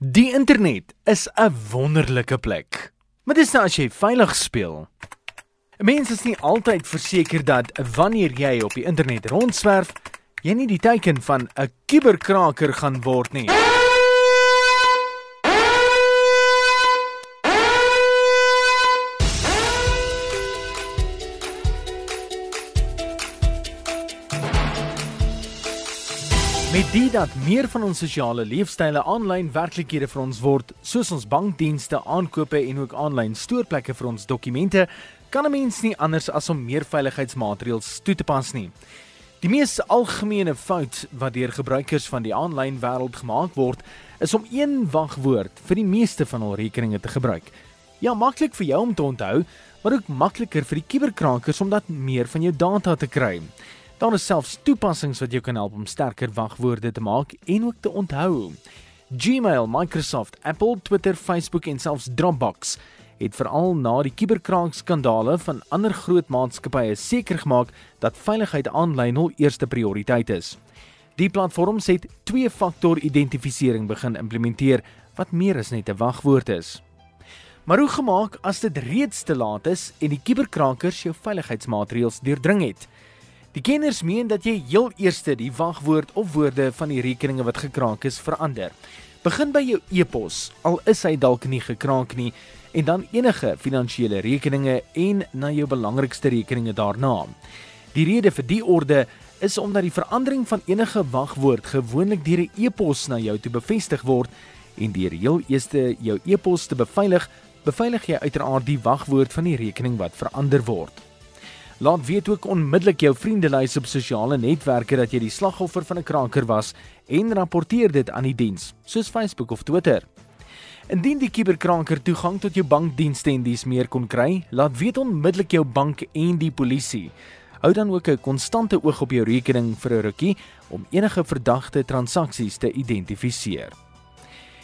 Die internet is 'n wonderlike plek. Maar dis nou as jy veilig speel. Mense is nie altyd verseker dat wanneer jy op die internet rondswerf, jy nie die teiken van 'n kuberkraker gaan word nie. Met dit dat meer van ons sosiale leefstyle aanlyn werklikhede vir ons word, soos ons bankdienste, aankope en ook aanlyn stoorplekke vir ons dokumente, kan 'n mens nie anders as om meer veiligheidsmaatreëls toe te pas nie. Die mees algemene fout wat deur gebruikers van die aanlyn wêreld gemaak word, is om een wagwoord vir die meeste van hul rekeninge te gebruik. Ja, maklik vir jou om te onthou, maar ook makliker vir die kuberkrakers om dat meer van jou data te kry. Daar is selfs toepassings wat jou kan help om sterker wagwoorde te maak en ook te onthou. Gmail, Microsoft, Apple, Twitter, Facebook en selfs Dropbox het veral na die kuberkraakskandale van ander groot maatskappye seker gemaak dat veiligheid aanlyn hul eerste prioriteit is. Die platforms het twee-faktor identifisering begin implementeer wat meer as net 'n wagwoord is. Maar hoe gemaak as dit reeds te laat is en die kuberkrakers jou veiligheidsmaatreëls deurdring het? Die kenners meen dat jy heel eers die wagwoord of woorde van die rekeninge wat gekraak is verander. Begin by jou e-pos, al is hy dalk nie gekraak nie, en dan enige finansiële rekeninge en na jou belangrikste rekeninge daarna. Die rede vir die orde is omdat die verandering van enige wagwoord gewoonlik deur 'n e-pos na jou toe bevestig word en deur heel eers jou e-pos te beveilig, beveilig jy uiteraard die wagwoord van die rekening wat verander word. Laat weet ook onmiddellik jou vriendelys op sosiale netwerke dat jy die slagoffer van 'n kraker was en rapporteer dit aan die diens, soos Facebook of Twitter. Indien die kuberkraker toegang tot jou bankdienste en dies meer kon kry, laat weet onmiddellik jou bank en die polisie. Hou dan ook 'n konstante oog op jou rekening vir 'n rukkie om enige verdagte transaksies te identifiseer.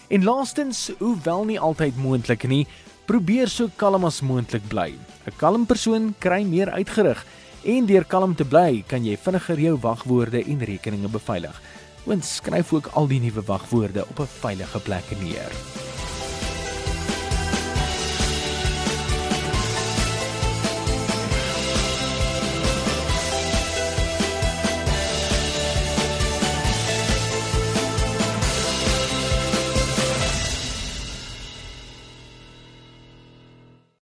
En laastens, hoewel nie altyd moontlik nie, probeer so kalm as moontlik bly. 'n Kalm persoon kry meer uitgerig en deur kalm te bly, kan jy vinniger jou wagwoorde en rekeninge beveilig. Want skryf ook al die nuwe wagwoorde op 'n veilige plek neer.